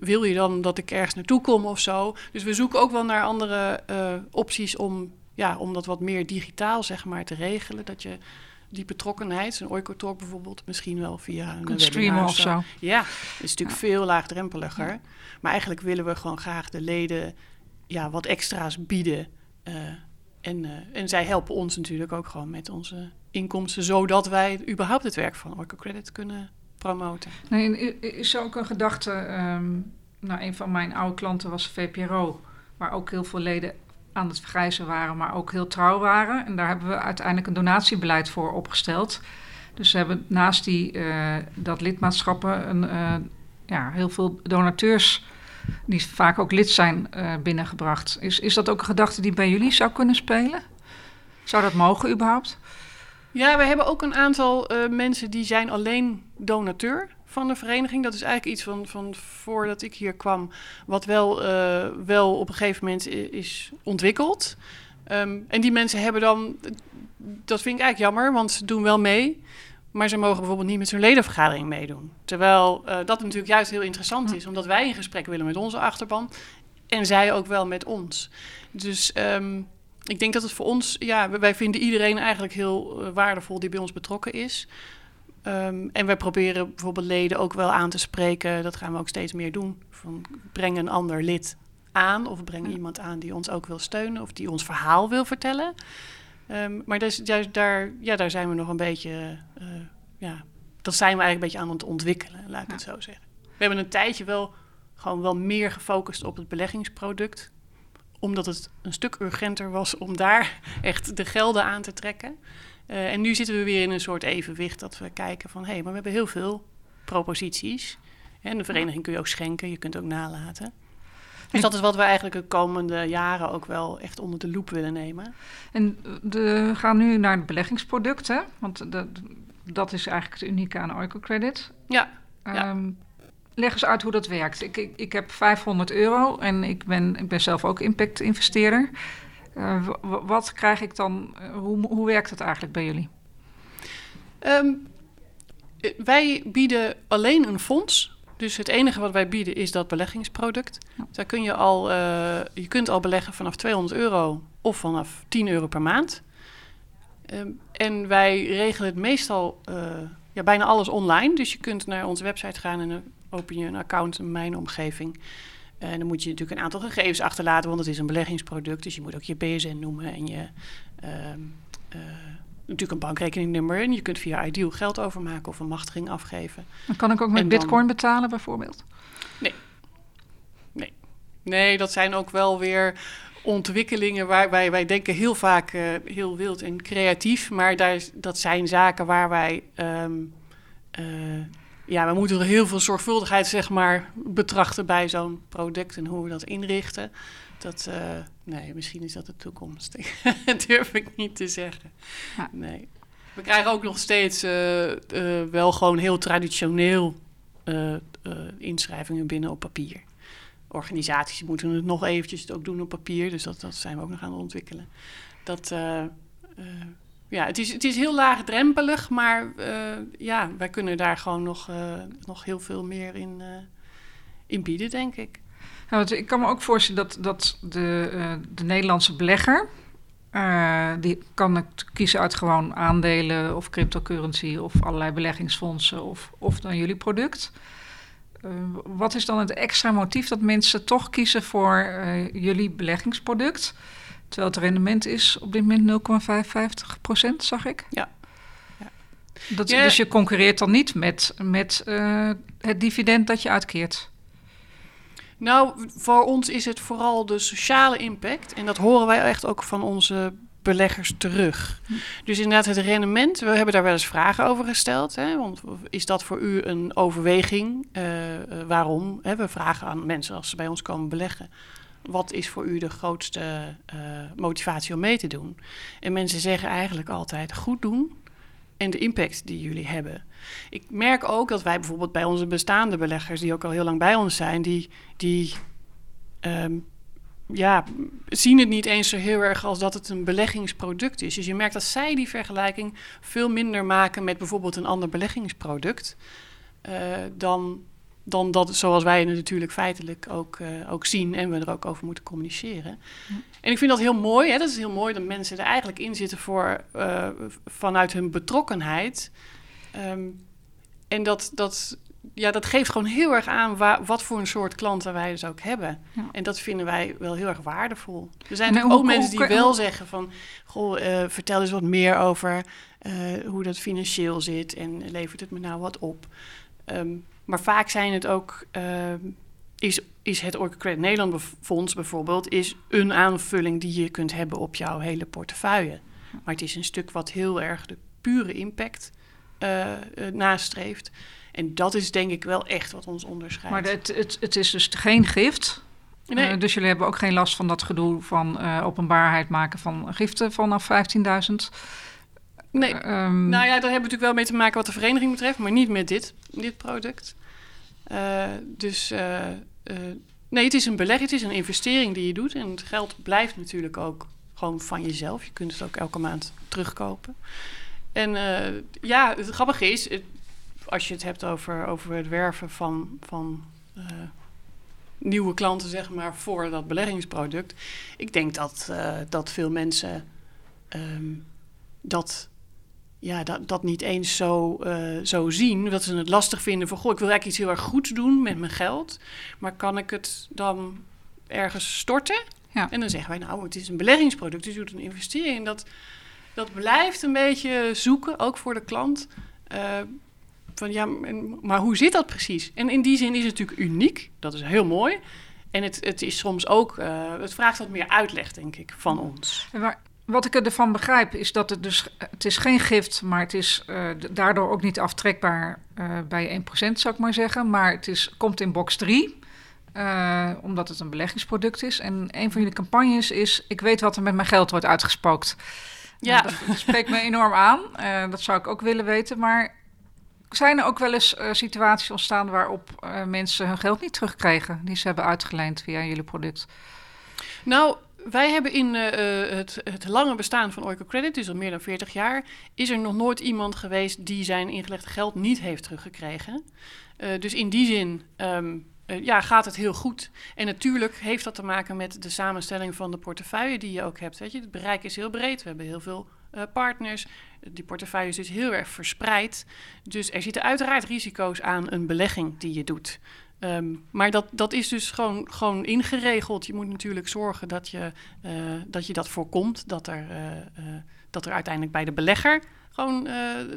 wil je dan dat ik ergens naartoe kom of zo? Dus we zoeken ook wel naar andere uh, opties om, ja, om dat wat meer digitaal zeg maar, te regelen. Dat je die betrokkenheid, zo'n Oikotalk bijvoorbeeld, misschien wel via een streamen of zo. Ja, dat is natuurlijk veel laagdrempeliger. Ja. Maar eigenlijk willen we gewoon graag de leden ja, wat extra's bieden. Uh, en, uh, en zij helpen ons natuurlijk ook gewoon met onze inkomsten, zodat wij überhaupt het werk van Oiko Credit kunnen promoten. Nee, is ook een gedachte. Um, nou, een van mijn oude klanten was VPRO, waar ook heel veel leden aan het vergrijzen waren, maar ook heel trouw waren. En daar hebben we uiteindelijk een donatiebeleid voor opgesteld. Dus we hebben naast die, uh, dat lidmaatschappen een, uh, ja, heel veel donateurs die vaak ook lid zijn uh, binnengebracht. Is, is dat ook een gedachte die bij jullie zou kunnen spelen? Zou dat mogen überhaupt? Ja, we hebben ook een aantal uh, mensen die zijn alleen donateur van de vereniging. Dat is eigenlijk iets van, van voordat ik hier kwam, wat wel, uh, wel op een gegeven moment is ontwikkeld. Um, en die mensen hebben dan, dat vind ik eigenlijk jammer, want ze doen wel mee. Maar ze mogen bijvoorbeeld niet met zo'n ledenvergadering meedoen. Terwijl uh, dat natuurlijk juist heel interessant is, omdat wij in gesprek willen met onze achterban. En zij ook wel met ons. Dus um, ik denk dat het voor ons, ja, wij vinden iedereen eigenlijk heel uh, waardevol die bij ons betrokken is. Ehm, en wij proberen bijvoorbeeld leden ook wel aan te spreken. Dat gaan we ook steeds meer doen. Van breng een ander lid aan of breng iemand aan die ons ook wil steunen of die ons verhaal wil vertellen. Um, maar dus, juist daar, ja, daar zijn we nog een beetje, uh, ja, dat zijn we eigenlijk een beetje aan het ontwikkelen, laat ik het zo zeggen. We hebben een tijdje wel gewoon wel meer gefocust op het beleggingsproduct, omdat het een stuk urgenter was om daar echt de gelden aan te trekken. Uh, en nu zitten we weer in een soort evenwicht dat we kijken van hé, hey, maar we hebben heel veel proposities. En de vereniging kun je ook schenken, je kunt ook nalaten. Dus dat is wat we eigenlijk de komende jaren ook wel echt onder de loep willen nemen. En we gaan nu naar het beleggingsproduct, hè? Want de, dat is eigenlijk het unieke aan Oikocredit. Ja. Ehm, leg eens uit hoe dat werkt. Ik, ik, ik, heb 500 euro en ik ben, ik ben zelf ook impact-investeerder. Uh, wat krijg ik dan? Uh, hoe, hoe werkt het eigenlijk bij jullie? Um, wij bieden alleen een fonds dus het enige wat wij bieden is dat beleggingsproduct. Daar kun je al, uh, je kunt al beleggen vanaf 200 euro of vanaf 10 euro per maand. Um, en wij regelen het meestal uh, ja, bijna alles online. Dus je kunt naar onze website gaan en open je een account in mijn omgeving. En dan moet je natuurlijk een aantal gegevens achterlaten, want het is een beleggingsproduct. Dus je moet ook je BSN noemen en je. Uh, natuurlijk een bankrekeningnummer. En je kunt via Ideal geld overmaken of een machtiging afgeven. Dan kan ik ook met bitcoin betalen bijvoorbeeld? Nee. Nee. Nee, dat zijn ook wel weer ontwikkelingen waar wij, wij denken heel vaak uh, heel wild en creatief. Maar daar, dat zijn zaken waar wij... Um, uh, ja, we moeten er heel veel zorgvuldigheid zeg maar, betrachten bij zo'n product en hoe we dat inrichten. Dat, uh, nee, misschien is dat de toekomst. dat durf ik niet te zeggen. Ja. Nee. We krijgen ook nog steeds uh, uh, wel gewoon heel traditioneel inschrijvingen binnen op papier. Organisaties moeten het nog eventjes ook doen op papier, dus dat, dat zijn we ook nog aan het ontwikkelen. Dat, ja, het is, het is heel laagdrempelig, maar ja, wij kunnen daar gewoon nog, nog heel veel meer in, in bieden, denk ik. Ik kan me ook voorstellen dat, dat de, de Nederlandse belegger. Die kan kiezen uit gewoon aandelen of cryptocurrency of allerlei beleggingsfondsen of, of dan jullie product. Wat is dan het extra motief dat mensen toch kiezen voor jullie beleggingsproduct? Terwijl het rendement is op dit moment 0,55 procent, zag ik. Ja. ja. Dat, ja. Dus je concurreert dan niet met, met het dividend dat je uitkeert. Nou, voor ons is het vooral de sociale impact. En dat horen wij echt ook van onze beleggers terug. Hm. Dus inderdaad, het rendement, we hebben daar wel eens vragen over gesteld. Hè? Want is dat voor u een overweging? Uh, waarom? Hè? We vragen aan mensen als ze bij ons komen beleggen. Wat is voor u de grootste uh, motivatie om mee te doen? En mensen zeggen eigenlijk altijd goed doen en de impact die jullie hebben. Ik merk ook dat wij bijvoorbeeld bij onze bestaande beleggers, die ook al heel lang bij ons zijn, die, die um, ja, zien het niet eens zo heel erg als dat het een beleggingsproduct is. Dus je merkt dat zij die vergelijking veel minder maken met bijvoorbeeld een ander beleggingsproduct. Uh, dan, dan dat zoals wij het natuurlijk feitelijk ook, uh, ook zien en we er ook over moeten communiceren. En ik vind dat heel mooi. Hè? Dat is heel mooi dat mensen er eigenlijk in zitten voor, uh, vanuit hun betrokkenheid. Um, en dat, dat, ja, dat geeft gewoon heel erg aan waar, wat voor een soort klanten wij dus ook hebben. Ja. En dat vinden wij wel heel erg waardevol. Er zijn ook hoe, mensen die hoe, wel zeggen van... Goh, uh, vertel eens wat meer over hoe dat financieel zit... en levert het me nou wat op. Um, maar vaak zijn het ook... Uh, is, is het Orca Credit Nederland Fonds bijvoorbeeld... is een aanvulling die je kunt hebben op jouw hele portefeuille. Maar het is een stuk wat heel erg de pure impact uh, nastreeft. En dat is denk ik wel echt wat ons onderscheidt. Maar het, het, het is dus geen gift. Nee. Uh, dus jullie hebben ook geen last van dat gedoe van uh, openbaarheid maken van giften vanaf 15.000. Nee. Um, nou ja, daar hebben we natuurlijk wel mee te maken wat de vereniging betreft, maar niet met dit, dit product. Uh, dus nee, het is een beleg, het is een investering die je doet. En het geld blijft natuurlijk ook gewoon van jezelf. Je kunt het ook elke maand terugkopen. En ja, het grappige is, het, als je het hebt over, over het werven van, van nieuwe klanten, zeg maar, voor dat beleggingsproduct. Ik denk dat, dat veel mensen um, dat ja, dat, dat niet eens zo, uh, zo zien. Dat ze het lastig vinden van, goh, ik wil eigenlijk iets heel erg goeds doen met mijn geld. Maar kan ik het dan ergens storten? Ja. En dan zeggen wij, nou, het is een beleggingsproduct, dus je doet een investering. Dat, dat blijft een beetje zoeken, ook voor de klant. Uh, van ja, maar hoe zit dat precies? En in die zin is het natuurlijk uniek. Dat is heel mooi. En het, het is soms ook, uh, het vraagt wat meer uitleg, denk ik, van ons. Maar wat ik ervan begrijp is dat het dus, het is geen gift, maar het is uh, daardoor ook niet aftrekbaar uh, bij 1%, zou ik maar zeggen. Maar het is, komt in box 3, omdat het een beleggingsproduct is. En een van jullie campagnes is, ik weet wat er met mijn geld wordt uitgespookt. Ja. Dat, dat, spreekt me enorm aan. dat zou ik ook willen weten. Maar zijn er ook wel eens situaties ontstaan waarop mensen hun geld niet terugkregen die ze hebben uitgeleend via jullie product? Nou, wij hebben in uh, het, het, lange bestaan van Oiko Credit, dus al meer dan 40 jaar, is er nog nooit iemand geweest die zijn ingelegde geld niet heeft teruggekregen. dus in die zin um, ja, gaat het heel goed. En natuurlijk heeft dat te maken met de samenstelling van de portefeuille die je ook hebt. Weet je? Het bereik is heel breed. We hebben heel veel partners. Die portefeuille is dus heel erg verspreid. Dus er zitten uiteraard risico's aan een belegging die je doet. Um, maar dat, dat is dus gewoon, gewoon ingeregeld. Je moet natuurlijk zorgen dat je, uh, dat, je dat voorkomt. Dat er, uh, dat er uiteindelijk bij de belegger gewoon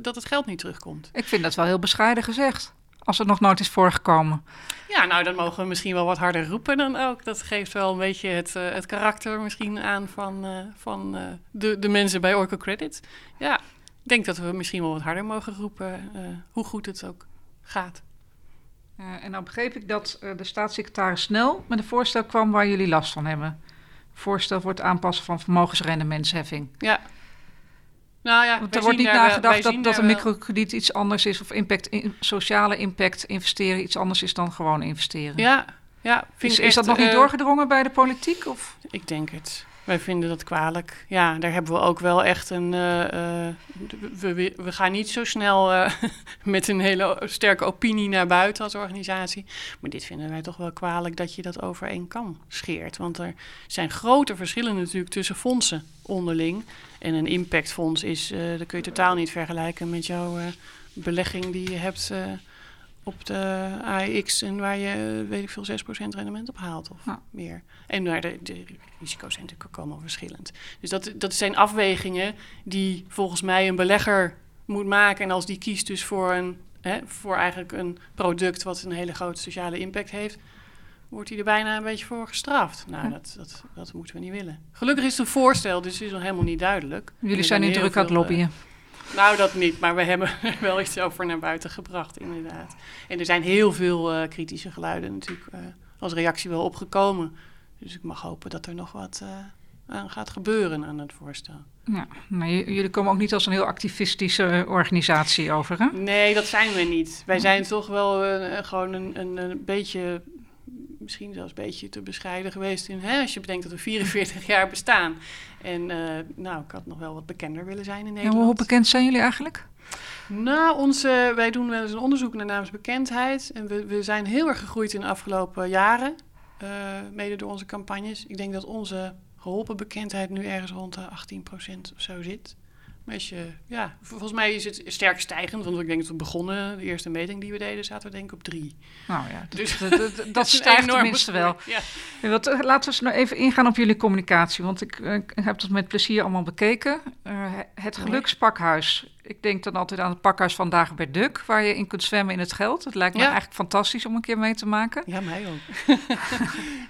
dat het geld niet terugkomt. Ik vind dat wel heel bescheiden gezegd als het nog nooit is voorgekomen. Ja, nou, dan mogen we misschien wel wat harder roepen dan ook. Dat geeft wel een beetje het, uh, het karakter misschien aan van, uh, van uh, de, de mensen bij Oracle Credit. Ja, ik denk dat we misschien wel wat harder mogen roepen, hoe goed het ook gaat. En dan begreep ik dat de staatssecretaris snel met een voorstel kwam waar jullie last van hebben. Voorstel voor het aanpassen van vermogensrendementsheffing. Ja, nou ja, Want er wordt niet nagedacht dat, dat een microkrediet iets anders is, of impact, sociale impact investeren iets anders is dan gewoon investeren. Ja, ja. Vind is, dat nog niet uh, doorgedrongen bij de politiek? Of? Ik denk het. Wij vinden dat kwalijk. Ja, daar hebben we ook wel echt een. Uh, uh, we, we, gaan niet zo snel uh, met een hele sterke opinie naar buiten als organisatie. Maar dit vinden wij toch wel kwalijk dat je dat over één kam scheert. Want er zijn grote verschillen natuurlijk tussen fondsen onderling. En een impactfonds is, dat kun je totaal niet vergelijken met jouw belegging die je hebt op de AX en waar je, weet ik veel, 6% rendement op haalt of meer. En waar de, de, risico's zijn natuurlijk ook allemaal verschillend. Dus dat, dat zijn afwegingen die volgens mij een belegger moet maken. En als die kiest dus voor, een, hè, voor eigenlijk een product wat een hele grote sociale impact heeft, wordt hij er bijna een beetje voor gestraft. Nou, dat, dat, dat moeten we niet willen. Gelukkig is het een voorstel, dus het is nog helemaal niet duidelijk. Jullie zijn niet druk aan het lobbyen. Nou, dat niet, maar we hebben er wel iets over naar buiten gebracht, inderdaad. En er zijn heel veel uh, kritische geluiden natuurlijk uh, als reactie wel opgekomen. Dus ik mag hopen dat er nog wat uh, aan gaat gebeuren aan het voorstel. Ja, maar jullie komen ook niet als een heel activistische organisatie over, hè? Nee, dat zijn we niet. Wij zijn toch wel gewoon een, een, een beetje misschien zelfs een beetje te bescheiden geweest in, hè, als je bedenkt dat we 44 jaar bestaan. En uh, nou, ik had nog wel wat bekender willen zijn in Nederland. En hoe bekend zijn jullie eigenlijk? Nou, onze, wij doen wel eens een onderzoek naar naamsbekendheid. En we, we zijn heel erg gegroeid in de afgelopen jaren, uh, mede door onze campagnes. Ik denk dat onze geholpen bekendheid nu ergens rond de 18% of zo zit. Maar als je, ja, volgens mij is het sterk stijgend. Want ik denk dat we begonnen, de eerste meting die we deden, zaten we denk ik op drie. Nou ja, dus, dat, dat, dat, dat stijgt tenminste wel. Ja. Wat, eh, laten we eens nou even ingaan op jullie communicatie. Want ik, eh, ik heb dat met plezier allemaal bekeken. Uh, het gelukspakhuis ik denk dan altijd aan het pakhuis van bij Duk, waar je in kunt zwemmen in het geld. Het lijkt me eigenlijk fantastisch om een keer mee te maken. Ja, mij ook.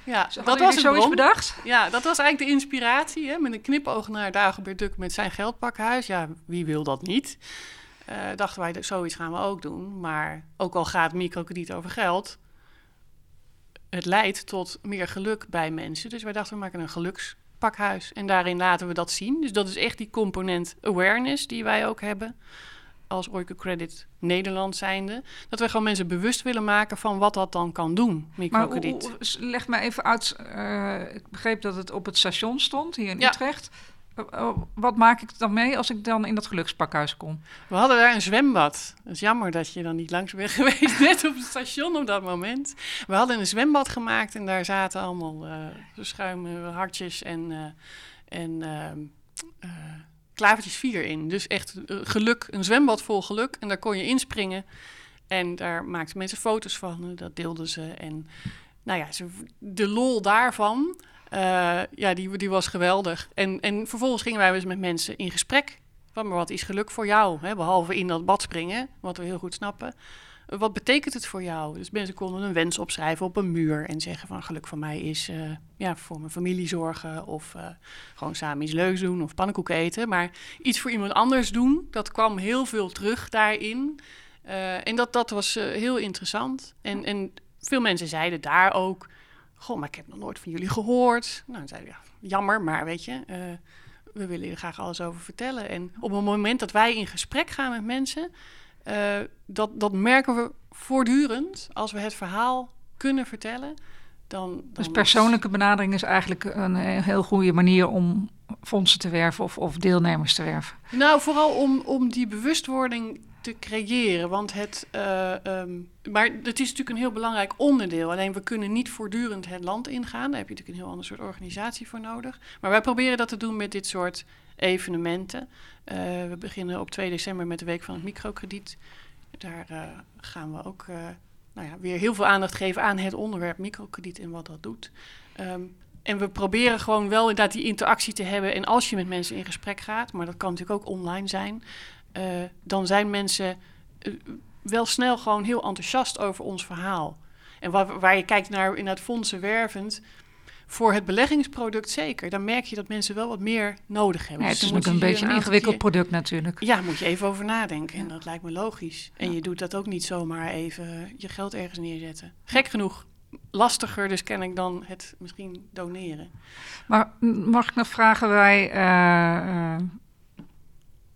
ja, dat was zoiets bedacht. Ja, dat was eigenlijk de inspiratie. Hè? Met een knipoog naar Dagobert Duk met zijn geldpakhuis. Ja, wie wil dat niet? Uh, dachten wij, zoiets gaan we ook doen. Maar ook al gaat microkrediet over geld, het leidt tot meer geluk bij mensen. Dus wij dachten, we maken een geluks pakhuis. En daarin laten we dat zien. Dus dat is echt die component awareness die wij ook hebben als Oiko Credit Nederland zijnde. Dat we gewoon mensen bewust willen maken van wat dat dan kan doen, microkrediet. Maar leg me even uit, uh, ik begreep dat het op het station stond hier in Utrecht. Eh, oh, wat maak ik dan mee als ik dan in dat gelukspakhuis kom? We hadden daar een zwembad. Het is jammer dat je dan niet langs bent geweest, net op het station op dat moment. We hadden een zwembad gemaakt en daar zaten allemaal uh, schuime hartjes en, en uh, klavertjes 4 in. Dus echt eh, geluk, een zwembad vol geluk. En daar kon je inspringen. En daar maakten mensen foto's van. Dat deelden ze. En nou ja, de lol daarvan, uh, ja, die, die was geweldig. En, en vervolgens gingen wij dus met mensen in gesprek. Van, maar wat is geluk voor jou? Hè? Behalve in dat bad springen, wat we heel goed snappen. Wat betekent het voor jou? Dus mensen konden een wens opschrijven op een muur en zeggen van geluk van mij is uh, ja, voor mijn familie zorgen of gewoon samen iets leuks doen of pannenkoeken eten. Maar iets voor iemand anders doen, dat kwam heel veel terug daarin. En dat, dat was heel interessant. En, en veel mensen zeiden daar ook, goh, maar ik heb nog nooit van jullie gehoord. Nou, dan zeiden ja, jammer, maar weet je, we willen er graag alles over vertellen. En op het moment dat wij in gesprek gaan met mensen uh, dat, dat merken we voortdurend. Als we het verhaal kunnen vertellen, dan... dan dus persoonlijke benadering is eigenlijk een heel goede manier om fondsen te werven of, of deelnemers te werven. Nou, vooral om, om die bewustwording te creëren. Want het, uh, um, maar het is natuurlijk een heel belangrijk onderdeel. Alleen we kunnen niet voortdurend het land ingaan. Daar heb je natuurlijk een heel ander soort organisatie voor nodig. Maar wij proberen dat te doen met dit soort evenementen. Uh, we beginnen op 2 december met de Week van het Microkrediet. Daar uh, gaan we ook nou ja, weer heel veel aandacht geven aan het onderwerp microkrediet en wat dat doet. Um, en we proberen gewoon wel inderdaad die interactie te hebben. En als je met mensen in gesprek gaat, maar dat kan natuurlijk ook online zijn, dan zijn mensen wel snel gewoon heel enthousiast over ons verhaal. En waar, waar je kijkt naar in het fondsen wervend, voor het beleggingsproduct zeker. Dan merk je dat mensen wel wat meer nodig hebben. Ja, het dus is ook een beetje een ingewikkeld product natuurlijk. Ja, moet je even over nadenken. En dat lijkt me logisch. En je doet dat ook niet zomaar even je geld ergens neerzetten. Gek genoeg lastiger, dus ken ik dan het misschien doneren. Maar mag ik nog vragen, wij... Uh,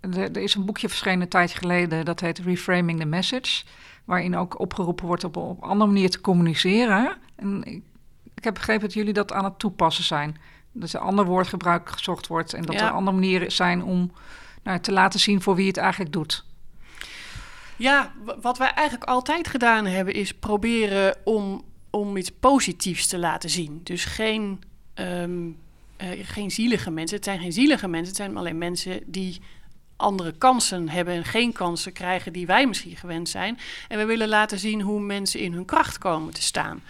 er is een boekje verschenen een tijdje geleden, dat heet Reframing the Message, waarin ook opgeroepen wordt op, op andere manier te communiceren. En ik ik heb begrepen dat jullie dat aan het toepassen zijn. Dat er ander woordgebruik gezocht wordt en dat er andere manieren zijn om nou, te laten zien voor wie het eigenlijk doet. Ja, wat wij eigenlijk altijd gedaan hebben is proberen om, om iets positiefs te laten zien. Dus geen, um, uh, geen zielige mensen. Het zijn geen zielige mensen, het zijn alleen mensen die andere kansen hebben en geen kansen krijgen die wij misschien gewend zijn. En we willen laten zien hoe mensen in hun kracht komen te staan.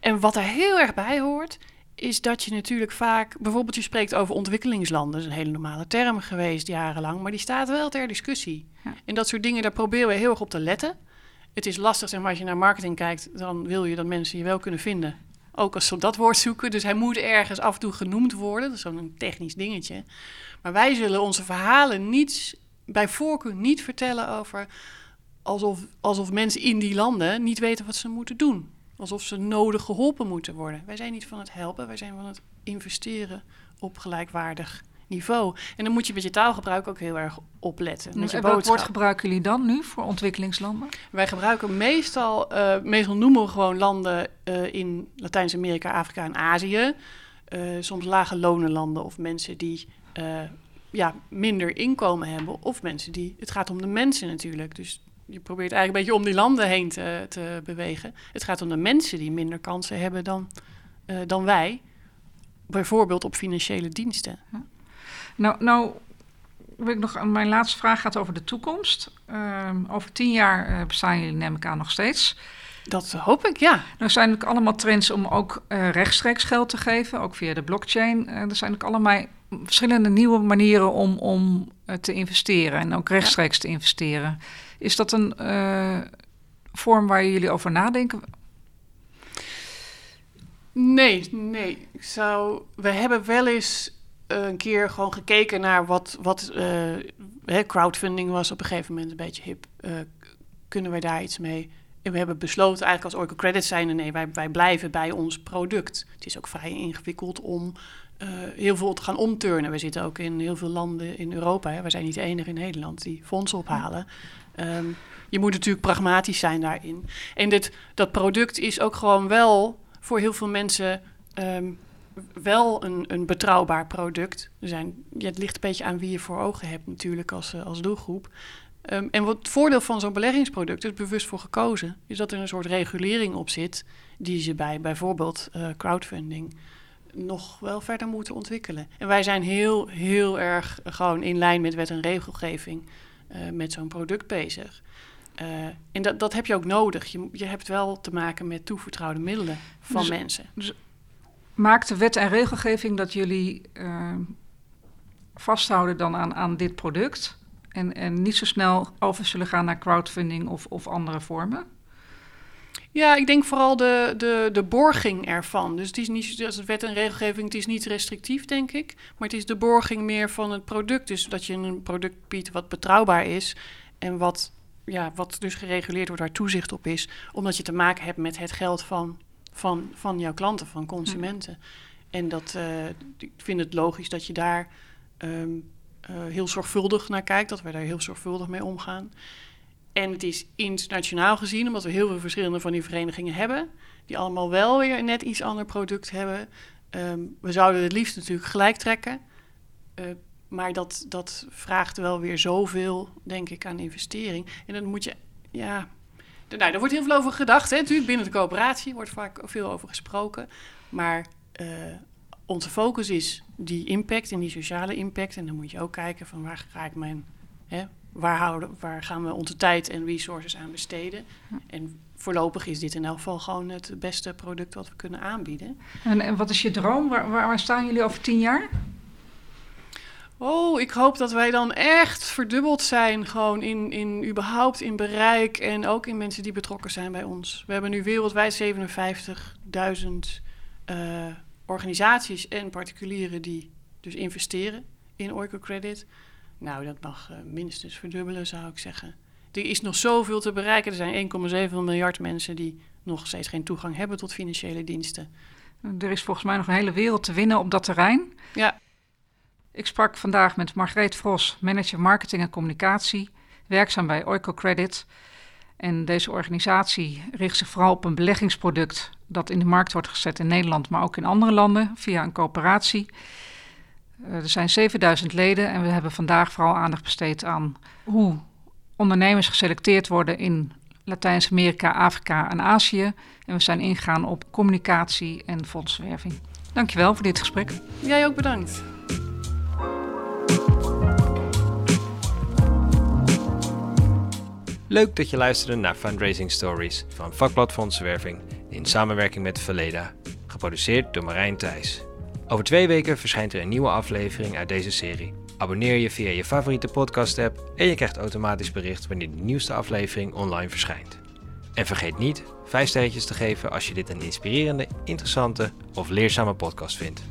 En wat er heel erg bij hoort, is dat je natuurlijk vaak, bijvoorbeeld je spreekt over ontwikkelingslanden, dat is een hele normale term geweest jarenlang, maar die staat wel ter discussie. En dat soort dingen, daar proberen we heel erg op te letten. Het is lastig, zeg maar, als je naar marketing kijkt, dan wil je dat mensen je wel kunnen vinden. Ook als ze op dat woord zoeken. Dus hij moet ergens af en toe genoemd worden. Dat is zo'n technisch dingetje. Maar wij zullen onze verhalen niet, bij voorkeur niet vertellen over alsof, alsof mensen in die landen niet weten wat ze moeten doen alsof ze nodig geholpen moeten worden. Wij zijn niet van het helpen, wij zijn van het investeren op gelijkwaardig niveau. En dan moet je met je taalgebruik ook heel erg opletten. Met je welk woord gebruiken jullie dan nu voor ontwikkelingslanden? Wij gebruiken meestal, uh, meestal noemen we gewoon landen uh, in Latijns-Amerika, Afrika en Azië. Uh, soms lage lonenlanden of mensen die ja, minder inkomen hebben. Of mensen die, het gaat om de mensen natuurlijk. Dus je probeert eigenlijk een beetje om die landen heen te, te bewegen. Het gaat om de mensen die minder kansen hebben dan, dan wij. Bijvoorbeeld op financiële diensten. Nou, nou wil ik nog, mijn laatste vraag gaat over de toekomst. Uh, over tien jaar uh, bestaan jullie neem ik aan nog steeds. Dat hoop ik, ja. Nou zijn ook allemaal trends om ook uh, rechtstreeks geld te geven, ook via de blockchain. er zijn ook allemaal verschillende nieuwe manieren om, om te investeren en ook rechtstreeks te investeren. Is dat een vorm waar jullie over nadenken? Nee, nee. Ik zou, we hebben wel eens een keer gewoon gekeken naar wat, wat uh, crowdfunding was op een gegeven moment een beetje hip. Uh, kunnen wij daar iets mee? En we hebben besloten eigenlijk als Oracle Credit zijn, nee, wij, wij blijven bij ons product. Het is ook vrij ingewikkeld om uh, heel veel te gaan omturnen. We zitten ook in heel veel landen in Europa. We zijn niet de enige in Nederland die fondsen ophalen. Um, je moet natuurlijk pragmatisch zijn daarin. En dit, dat product is ook gewoon wel voor heel veel mensen um, wel een, een betrouwbaar product. Er zijn, ja, het ligt een beetje aan wie je voor ogen hebt natuurlijk als, uh, als doelgroep. Um, en wat het voordeel van zo'n beleggingsproduct is bewust voor gekozen, is dat er een soort regulering op zit die ze bij bijvoorbeeld uh, crowdfunding nog wel verder moeten ontwikkelen. En wij zijn heel, heel erg gewoon in lijn met wet en regelgeving uh, met zo'n product bezig. Uh, en dat, dat heb je ook nodig. Je, je hebt wel te maken met toevertrouwde middelen van Dus- mensen. Dus maakt de wet en regelgeving dat jullie eh, vasthouden dan aan, aan dit product en, en niet zo snel over zullen gaan naar crowdfunding of, of andere vormen? Ja, ik denk vooral de, de, de borging ervan. Dus het is niet, als wet en regelgeving, het is niet restrictief, denk ik. Maar het is de borging meer van het product. Dus dat je een product biedt wat betrouwbaar is. En wat, ja, wat dus gereguleerd wordt, waar toezicht op is. Omdat je te maken hebt met het geld van, van, van jouw klanten, van consumenten. En dat, eh, ik vind het logisch dat je daar ehm, eh, heel zorgvuldig naar kijkt. Dat wij daar heel zorgvuldig mee omgaan. En het is internationaal gezien, omdat we heel veel verschillende van die verenigingen hebben, die allemaal wel weer een net iets ander product hebben. Ehm, we zouden het liefst natuurlijk gelijk trekken. Eh, maar dat, dat vraagt wel weer zoveel, denk ik, aan investering. En dan moet je, ja. Nou, daar wordt heel veel over gedacht. Hè? Natuurlijk, binnen de coöperatie wordt vaak veel over gesproken. Maar eh, onze focus is die impact en die sociale impact. En dan moet je ook kijken van waar ga ik mijn Hè? Waar, houden, waar gaan we onze tijd en resources aan besteden? En voorlopig is dit in elk geval gewoon het beste product wat we kunnen aanbieden. En, en wat is je droom? Waar, waar, waar staan jullie over tien jaar? Oh, ik hoop dat wij dan echt verdubbeld zijn, gewoon in, in überhaupt in bereik en ook in mensen die betrokken zijn bij ons. We hebben nu wereldwijd 57.000 eh, organisaties en particulieren die dus investeren in Oikocredit. Nou, dat mag eh, minstens verdubbelen, zou ik zeggen. Er is nog zoveel te bereiken. Er zijn 1,7 miljard mensen die nog steeds geen toegang hebben tot financiële diensten. Er is volgens mij nog een hele wereld te winnen op dat terrein. Ja. Ik sprak vandaag met Margreet Vros, manager marketing en communicatie, werkzaam bij Oikocredit. En deze organisatie richt zich vooral op een beleggingsproduct dat in de markt wordt gezet in Nederland, maar ook in andere landen via een coöperatie. Uh, er zijn 7000 leden en we hebben vandaag vooral aandacht besteed aan hoe ondernemers geselecteerd worden in Latijns-Amerika, Afrika en Azië. En we zijn ingegaan op communicatie en fondswerving. Dankjewel voor dit gesprek. Jij ook bedankt. Leuk dat je luisterde naar Fundraising Stories van Vakblad Fondsenwerving in samenwerking met Verleda, geproduceerd door Marijn Thijs. Over twee weken verschijnt er een nieuwe aflevering uit deze serie. Abonneer je via je favoriete podcast-app en je krijgt automatisch bericht wanneer de nieuwste aflevering online verschijnt. En vergeet niet 5 sterretjes te geven als je dit een inspirerende, interessante of leerzame podcast vindt.